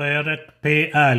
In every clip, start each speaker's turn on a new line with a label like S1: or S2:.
S1: פרק פ"א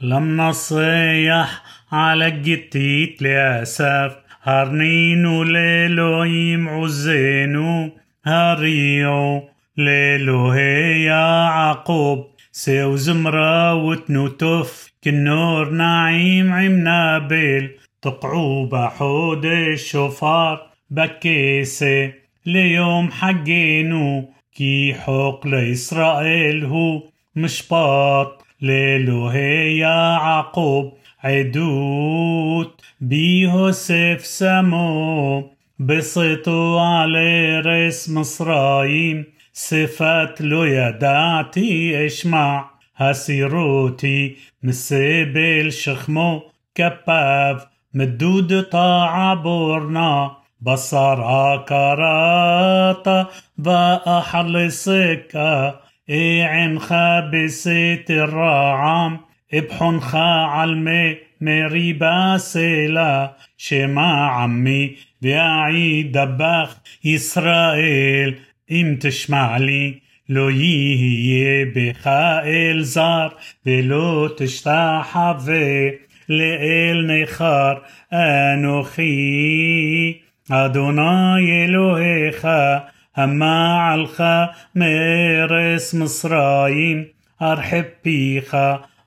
S1: למנסח על הגיתית לאסף הרנינו לאלוהים עוזנו הריעו לאלוהי יעקב ساو زمرة وتنوتف كنور نعيم عم بيل تقعوا بحود الشفار بكيسة ليوم حقينو كي حق لإسرائيل هو مشباط. لإلهي يعقوب عدوت بيوسف سمو بسطوا على رس مصرايم. صفات لو يدعتي اشمع. هسيروتي مسبل شخمو. كباف مدود طاعة بورنا. بصر كراتا بأحل سكة إعنخ بسيت الرعام ابحنخ علمي مريبا سيلا شما عمي بعيد دبخ إسرائيل אם תשמע לי, לא יהיה בך אל זר, ולא תשתחווה לאל נכר, אנוכי אדוני אלוהיך, המעלך מארץ מצרים, ארחב פיך,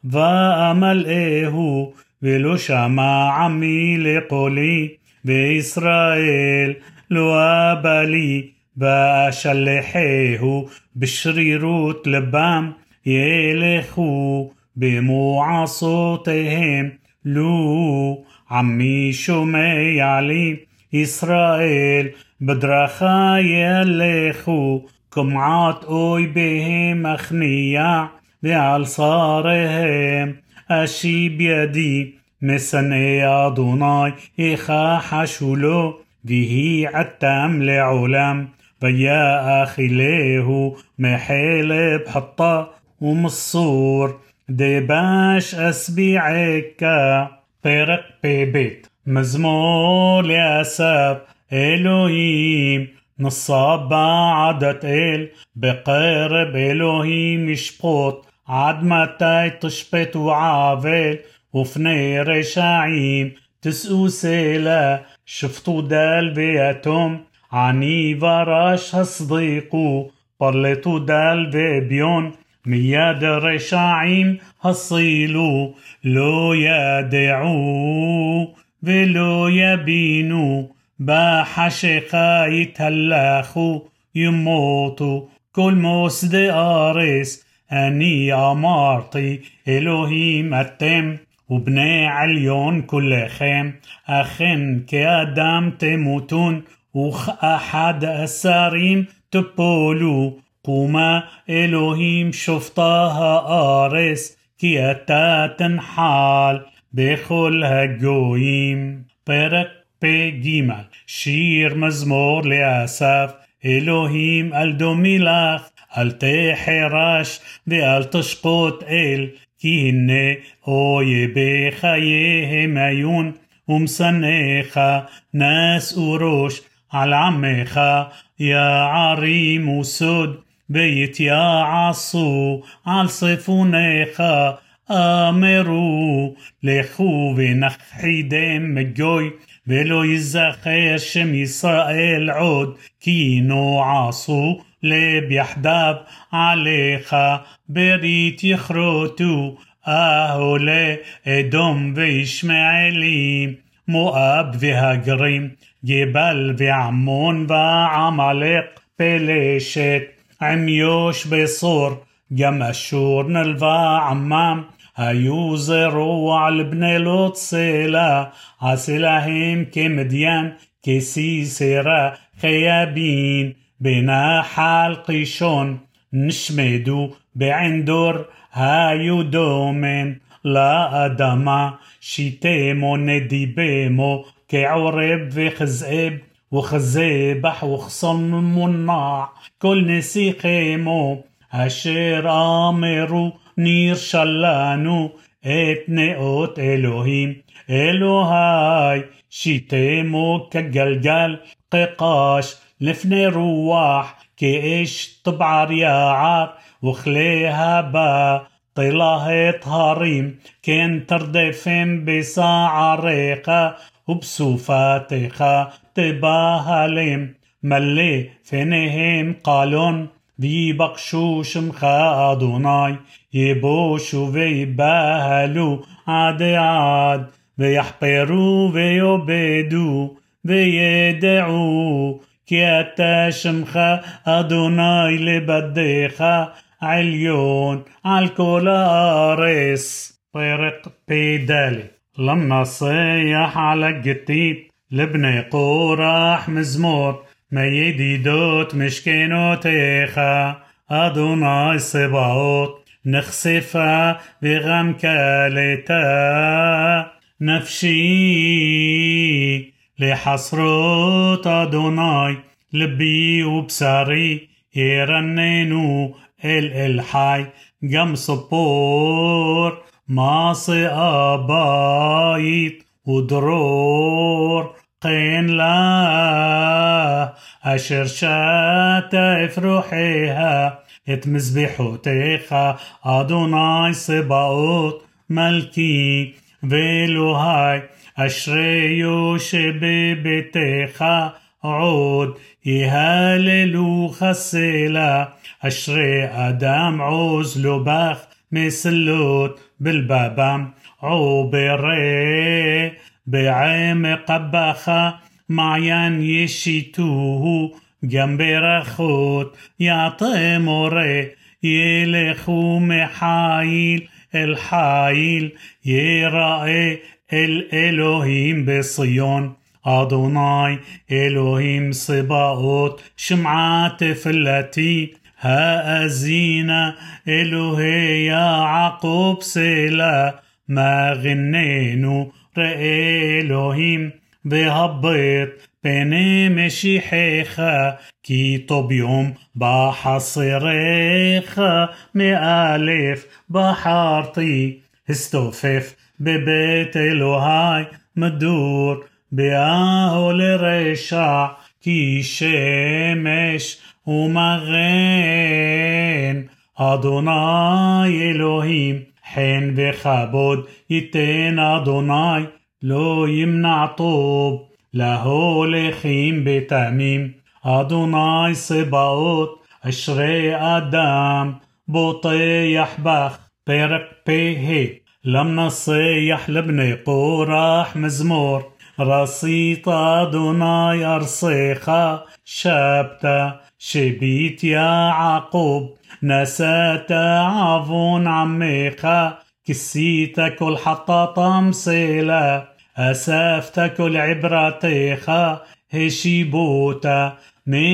S1: ואמלאהו, ולא שמע עמי לקולי, וישראל לא אבא לי, בשלחהו בשרירות לבם ילכו במועצותיהם לו עמי שומע לי ישראל בדרכה ילכו קומעת אויביהם אכניע ועל שריהם אשיב ידי משנא אדוני יכחשו לו ויהי עתם לעולם ויה אכילהו מחלב חטא ומסור דבש אשביעך פרק פ"ב מזמור לאסף אלוהים נשא בעדת אל בקרב אלוהים ישפוט עד מתי תשפטו עוול ופני רשעים תשאו סלע שפטו דל ויתום עני ורש הסדיקו פרלטו דל ואביון מיד רשעים הסילו, לא ידעו ולא יבינו, בחשיכה יתהלכו, ימותו, כל מוסדי ארץ, אני אמרתי, אלוהים אתם, ובני עליון כולכם, אכן כאדם תמותון, וכאחד השרים תפולו, קומה אלוהים שופטה הארץ, כי אתה תנחל בכל הגויים. פרק פ"ג שיר מזמור לאסף אלוהים אל דומי לך, אל תחרש ואל תשקוט אל, כי הנה אויבי חייהם עיון, ומשנאיך נשאו ראש על עמך יערימו סוד ויתיעשו על צפוניך אמרו לכו ונכחידם מגוי ולא ייזכר שם ישראל עוד כי נועשו לב יחדיו עליך ברית יכרותו אהולי אדום וישמעאלים מואב והגרים גבל ועמון ועמלק פלשת עם יוש בשור גם אשור נלווה עמם היו זרוע על בני לוט סלע עשה להם כמדיין כסיסרא חייבין בנחל קישון נשמדו בעין דור היו דומן לאדמה שיתמו נדיבמו كعرب وخزئب وخزيبح وخصم منع كل نسي خيمو أشير أمرو نير شلانو اتنئوت إلهيم إلهاي شيتمو كجلجل. قيقاش لفني رواح كإيش طبعر يا عار وخليها با طلاه طهريم كين تردفين بساعة ريقة. ובסופתך תבהלם מלא פניהם قالون ויבקשו שמך אדוני יבושו ויבהלו עד עד ויחפרו ויאבדו וידעו כי אתה שמך אדוני לבדיך علیون על כל הארץ. פרק פ"ד لما صيح على الجتيت لبني قورح مزمور ما يديدوت مشكنوتيخا أدوناي صباوت نخسفا بغم كالتا نفشي لحسروت أدوناي لبي وبصري يرننوا إل الحي جم صبور. ماصي أبايت ودرور قين لا أشر شات افرحيها את מזבחותיך, אדוני צבאות מלכי ואלוהי, אשריו שבביתך עוד יהללו חסלה, אשרי אדם עוז לו בך مسلوت بالبابا عوبري بعيم قبخة معين يشيتوه جنب رخوت يعطمري يلخو محايل الحايل يرأي الإلهيم بصيون. أدوناي إلهيم صباؤت شمعات فلتي هأزينا إلهي يا عقوب سلا ما غنينو رأي إلهيم بهبط بني مشيحيخ كي طب يوم بحصريخ مألف بحارتي استوفف ببيت إلهي مدور بآهو لرشع كي شمش ומגן. אדוני אלוהים, חן וכבוד ייתן אדוני, לא ימנע טוב, להולכים בתמים. אדוני צבאות, אשרי אדם, בוטח בך. פרק פ"ה למנסח לבני קורח מזמור, رصيتا دوناي أرصيخا شابتا شبيت يا عقوب نسات عفون عميخا كسيت كل حطة طمسيلا أسافت كل عبرتيخا هشيبوتا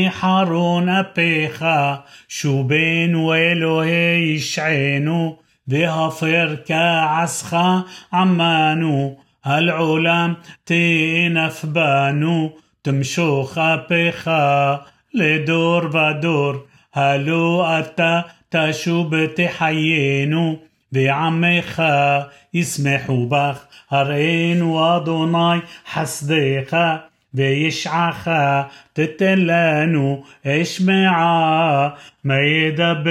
S1: حارون أبيخا شو بين وإلهي يشعينو ذهفر كعسخا عمانو. هالعلام تينف بانو تمشو خابخا لدور بدور هلو أتا تشو بتحيينو بعمخا يسمحو بخ هرين وضناي حصديقا بيشعخا تتلانو إشمعا ما يدبر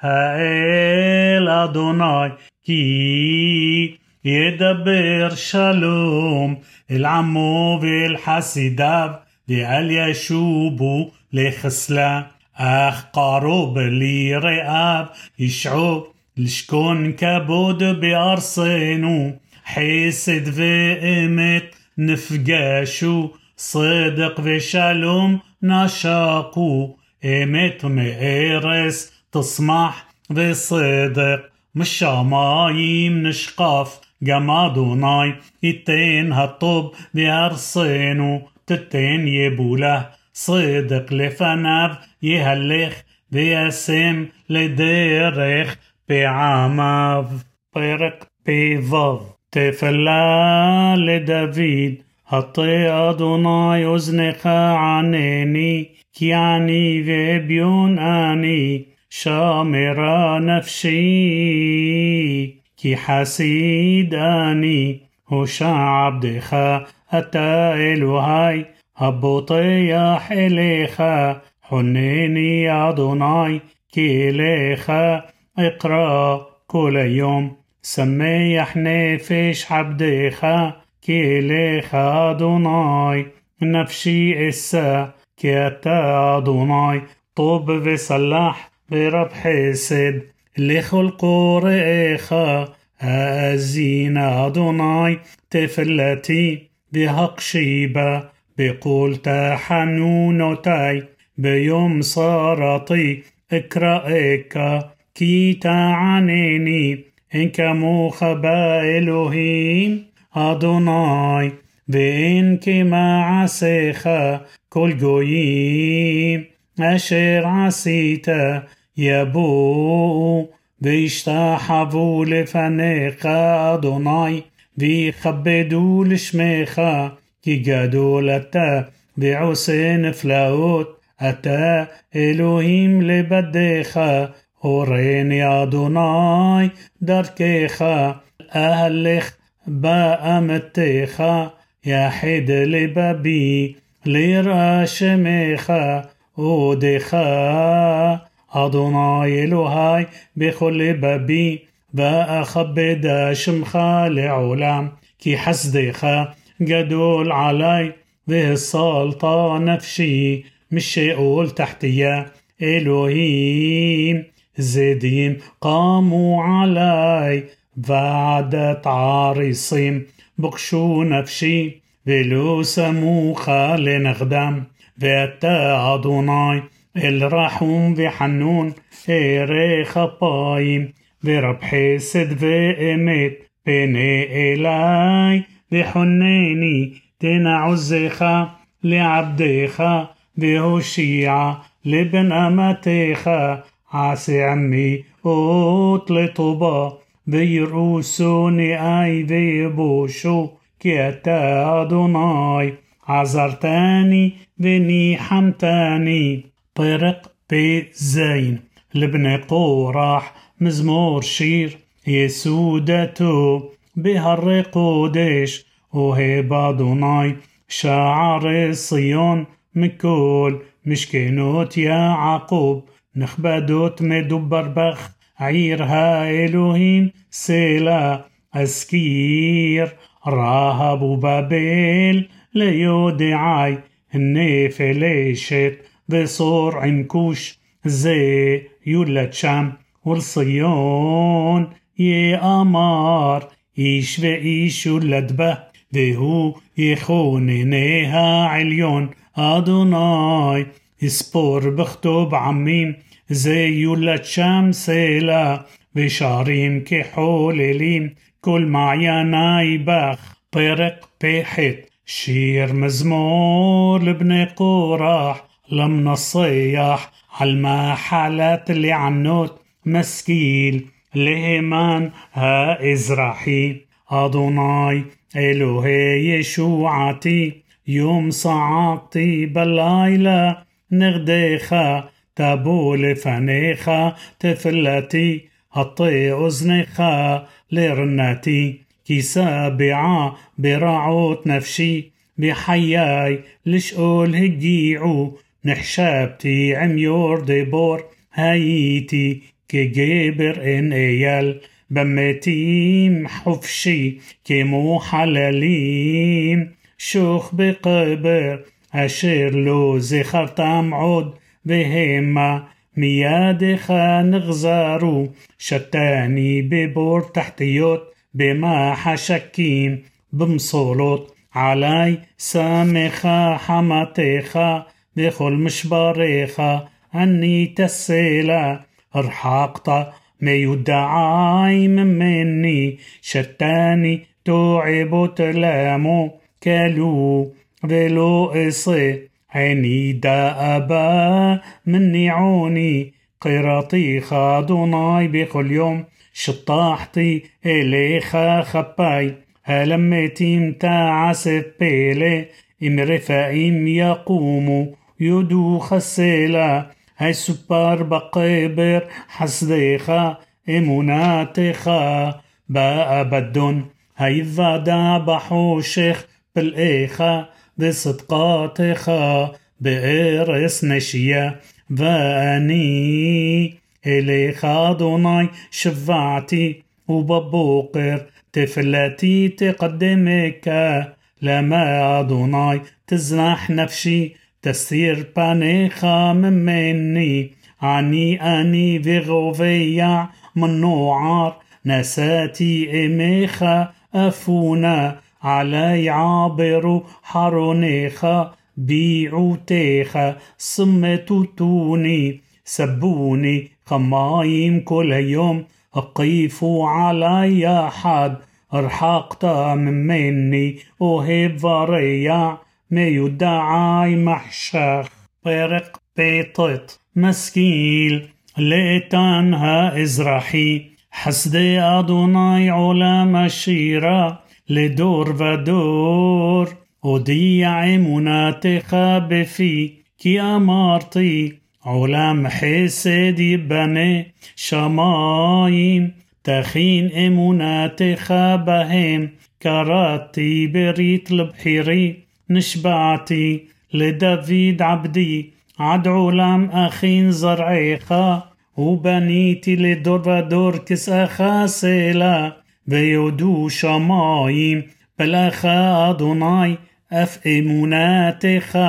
S1: هايل أدوناي كي يدبر شالوم العمو والحسداب لأل يشوبو لخسلا أخ قرب لي رئاب يشعوب لشكون كبود بأرصينو حسد إمت نفقاشو صدق في شالوم نشاقو إمت مئرس تصمح بصدق مش عمايم نشقف גם אדוני ייתן הטוב בארצנו, تتين يبوله صدق لفناف يهلخ ويسم لدرخ بعماv פרק פ"ו תפלה לדוד הטה אדוני אוזנך ענני כי אני ואביון אני שמרה נפשי כי חסיד אני, הושע עבדך, אתה אלוהי, הבוטח אליך, חונני אדוני, כי אליך אקרא כל היום. שמח נפש עבדך, כי אליך אדוני, נפשי אשא, כי אתה אדוני, טוב וסלח ברב חסד. לכל קוראיך האזין אדוני תפילתי והקשיבה بقول تحنونوتي بيوم صارتي اقرأك كي تعنيني إنك موخبا إلهيم أدوناي وإنك معسيخ كل جويم أشير عسيت יבואו וישתחוו לפניך אדוני ויכבדו לשמך כי גדול אתה ועושה נפלאות אתה אלוהים לבדיך הורני אדוני דרכך אהלך באמתך יחד לבבי לראה שמך עודך אדוני אלוהי בכל לבבי, ואכבד שמך לעולם, כי חסדך גדול עלי, והסלתה נפשי משאול תחתיה, אלוהים זדים قاموا עלי, ועדת עריסים בקשו נפשי, ולא סמוך לנכדם, ואתה אדוני אל רחום וחנון ערך אפיים ורב חסד ואמת פנה אלי וחונני תנע עוזך לעבדך והושיע לבן אמתך עשה עמי אות לטובה ויראוסוני אי ויבושו כי אתה אדוני طرق بي زين لبني قوراح مزمور شير يسودتو بهر قديش وهي دوناي شعر صيون مكول مشكينوت يا عقوب. نخبدوت مدبر بخ عيرها إلهيم سيلا أسكير راهب بابيل ليودعاي. النيف ليشت بصور عنكوش زي يولد شام والصيون إيش يشفع يشولد به והוא יכוננה עליון אדוני יספור בכתוב עמים זה יולד שם סלה כחול כחוללים כל מעייני בך פרק פ"ח שיר מזמור לבני קרח למנצח על מחלת לענות משכיל להימן האזרחי אדוני אלוהי ישועתי יום צעקתי בלילה נגדך תבוא לפניך תפילתי הטה אוזנך לרינתי. כי שבעה ברעות נפשי וחיי לשאול הגיעו. נחשבתי עם יורדי בור هايتي كجبر إن إيال. بمتيم حفشي كمو حلاليم. شوخ بقبر أشير لو زخرتم عود بهما ميادخا نغزارو شتاني ببور تحتيوت بما حشكيم. بمصولوت علي سامخا حماتخا بخلمش بريخة أني تسيلة ارحقت ما يدعي مني شتاني توعب تلامو كلو ولو عيني دا أبا مني عوني قراطي خادوناي بكل يوم شطاحتي خا خباي. هلمتي متاع سبيلي إم رفاقيم يقوموا يدو خسيلة هاي سبار بقيبر حسديخا إموناتخا بقى بدون هاي الضادة بحوشخ بالإيخا دي صدقاتخا بإرس نشية فأني إلي خادوناي شفعتي وببوقر تفلاتي تقدمك لما أدوناي تزنح نفسي تسير بانيخ مني. عني أني وغوفيع من نوعار. نساتي إميخ أفونا. علي عابر حرونيخ بيعوتيخ صمتوتوني سبوني. خمايم كل يوم. أقيفوا علي حد ارحقت مني. أوهب وريع ما يدعى محشخ برق بيطط مسكيل لتنها إزرحي حسدي أدوناي علا مشيرة لدور ودور وديع مناتخة بفي كي أمارتي علام حسد بني شمايم تخين امونات بهم كراتي بريت البحيري נשבעתי לדוד עבדי, עד עולם אכין זרעך, ובניתי לדור ודור כסאך סלע, ויודו שמיים, פלאך אדוני, אף אמונתך,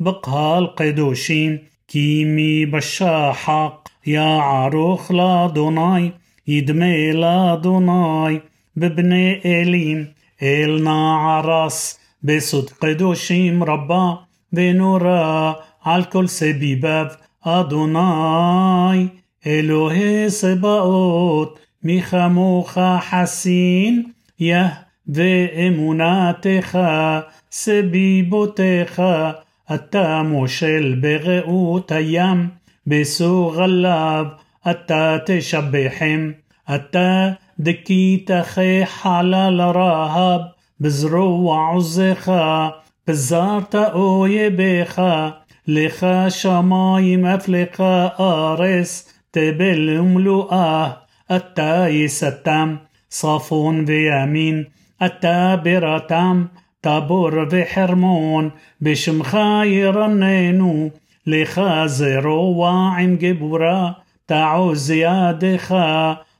S1: בקהל קדושים. كيمي بشاحق يا عروخ لا دوناي يدمي لا دوناي ببني إليم إلنا عرس بصد قدوشيم ربا بنورا على كل سبيباب أدوناي إلهي سباوت مخموخ حسين يه ואמונתך סביבותיך אתה מושל ברעות הים, בסור עליו אתה תשבחם. אתה דכית אחי חלל רהב, בזרוע עוזך, פזרת אויביך, לך שמיים אף לך ארץ, תבל ומלואה, אתה יסתם, צפון וימין, אתה בירתם, טבור וחרמון, בשמך ירננו, לך זרוע עם גבורה, תעוז ידך,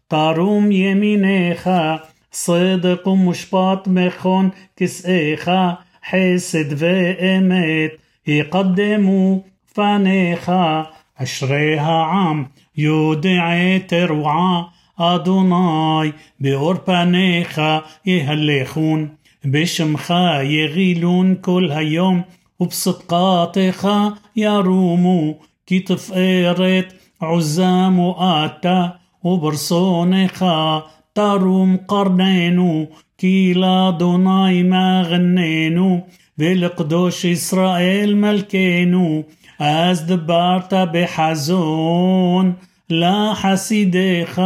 S1: תרום ימינך, צדק ומשפט מכון כסאיך, חסד ואמת, יקדמו פניך, אשרי העם, יודעי תרועה, אדוני, באור פניך יהלכון. בשמך יגילון כל היום, ובצדקתך ירומו, כי תפארת עוזם אתה, וברצונך תרום קרננו, כי לאדוני מגננו, ולקדוש ישראל מלכנו, אז דברת בחזון לחסידיך,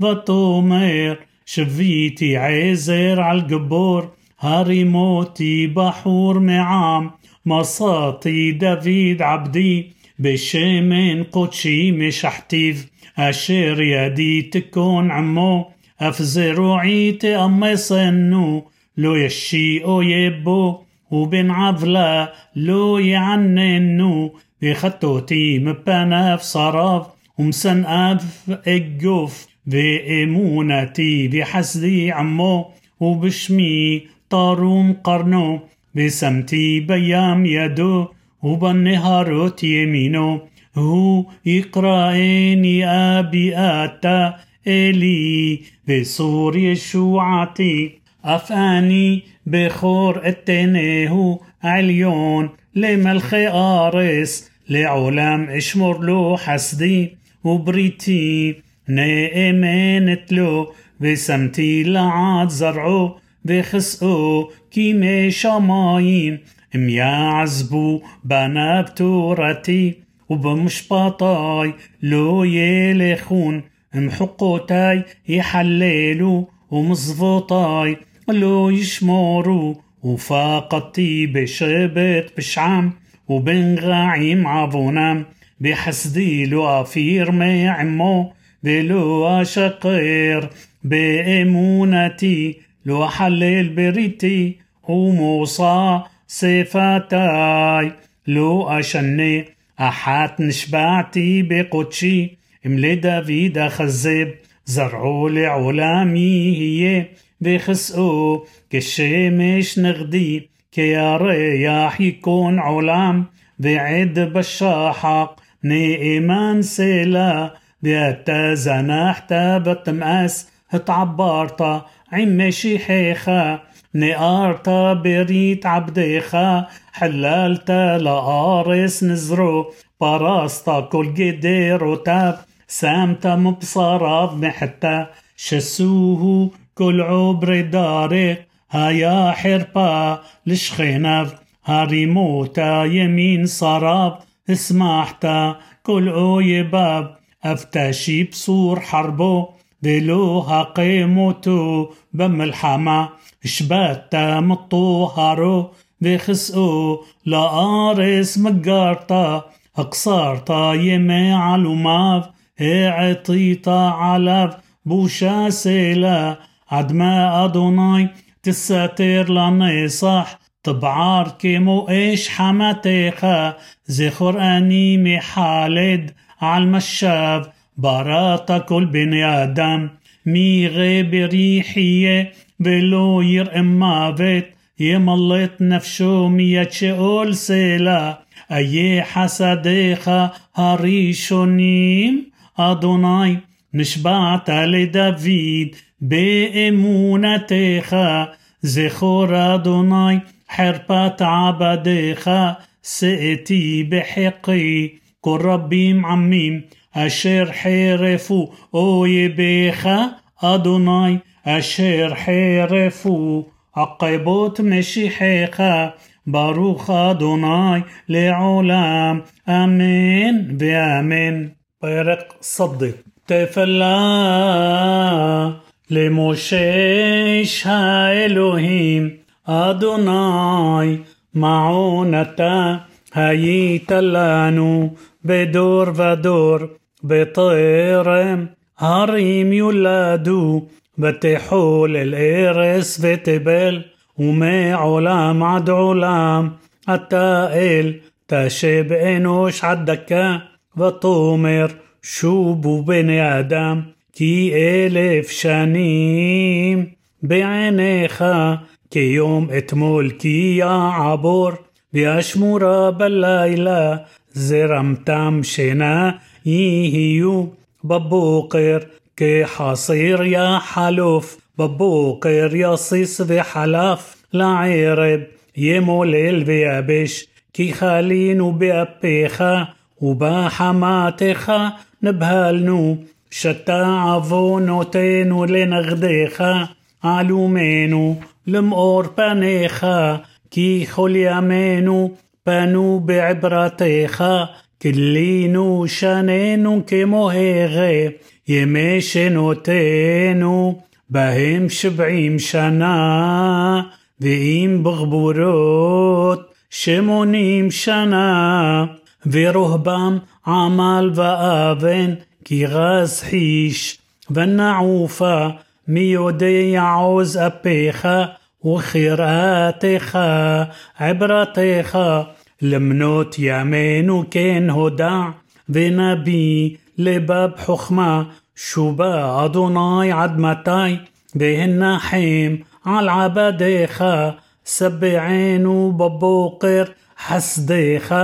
S1: ותאמר שביתי עזר על גבור, הרימותי בחור מעם, מסעתי דוד עבדי, בשמן קודשי משחתיו, אשר ידי תכון עמו, أفزروا عيت ام سنو לא ישיא אויב בו ובן עוולה לא יעננו וכתותי מפניו צריו ומשנאיו אגוף ואמונתי וחסדי עמו ובשמי תרום קרנו. ושמתי בים ידו ובנהרות ימינו הוא יקראני אבי אתה إلي بصور يشوعتي أفاني بخور التنيه عليون لملخ آرس لعلام اشمر له حسدي وبريتي نائمنت له بسمتي لعاد زرعه بخسقه كيمي شمايم ميعزبو بنا بتورتي ובמשפטי לא ילכון אם חוקותי יחללו ומצוותי לא ישמרו ופקדתי בשבט פשעם ובנגעים עוונם וחסדי לא אפיר מעמו ולא אשקר. באמונתי לא אחלל בריתי ומוצא صفاتاي. لو أشني أحات نشبعتي بقدشي ملي دافيد خزب زرعوا لعولامي هي بيخسقوا كالشمش نغدي كيارياح يكون علام بعد بالشاحق نيمان سيلا بيتا زناح تابت هتعبارتا عمشي حيخا شيحيخا نقارتا بريت عبديخا حلالتا لقارس نزرو براستا كل جدير وتاب سامتا مبصرات محتا شسوه كل عبر دارق هيا حربا لشخينف هاريموتا يمين صراب اسمحتا كل أويباب أفتشي بصور حربو دلو هقيموتو بملحمة شباتا مطوهرو وخسقو لآرس مقارتا أقصارتا يمي علوماف اعطيتا علف بوشا سيلا عدما أدوناي تساتر لنصح طبعار كيمو إيش حماتيخا زخور أني محالد عالمشاف براتا كل بني آدم مي غيب ريحية ולא יראה מוות, ימלט נפשו מיד שאול סלע, איה חסדיך הראשונים, אדוני, נשבעת לדוד באמונתך, זכור אדוני חרפת עבדיך, שאתי בחיקי, כל רבים עמים, אשר חרפו אויביך, אדוני, אשר חרפו עקבות משיחיך, ברוך אדוני לעולם, אמן ואמן. פרק סדי. תפלה למושש האלוהים, אדוני מעונתה היית לנו בדור ודור, בטרם הרים יולדו, ותחול אל ארס ותבל, ומעולם עד עולם, אתה אל תשב אנוש עד דקה. ותאמר שובו בני אדם כי אלף שנים בעיניך כיום אתמול כי יעבור והשמורה בלילה זרמתם שינה יהיו בבוקר כחסיר יחלוף בבוקר יסיס וחלף לערב ימולל ויבש כי חלינו באפיך ובחמתך נבהלנו, שתה עוונותינו לנגדך, עלומנו למאור פניך, כי כל ימינו פנו בעברתך, כלינו שנינו כמו הרא, ימי שנותינו, בהם שבעים שנה, ועם בחבורות שמונים שנה. ורהבם עמל ואבן כי רז חיש, ונעופה מי יודע עוז אפיך וכיראתך, עברתך, למנות ימינו כן הודע, ונביא לבב חוכמה, שובה אדוני עד מתי, והנחם על עבדיך, שבענו בבוקר חסדיך,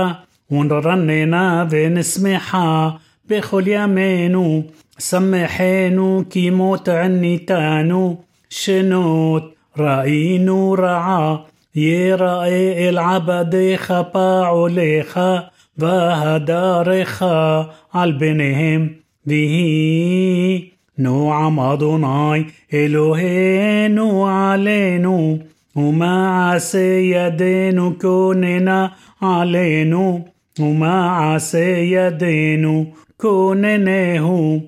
S1: ونرننا ونسمحها بخل يمينو سمحينو كي موت عنيتانو شنوت رأينو رعا يرأي العبد خبا عليخا. وهدارخا عالبنهم بنهم به نعم أدوناي إلهينو علينو. عسي يدينو كوننا علينو. ومع سيدين كوننه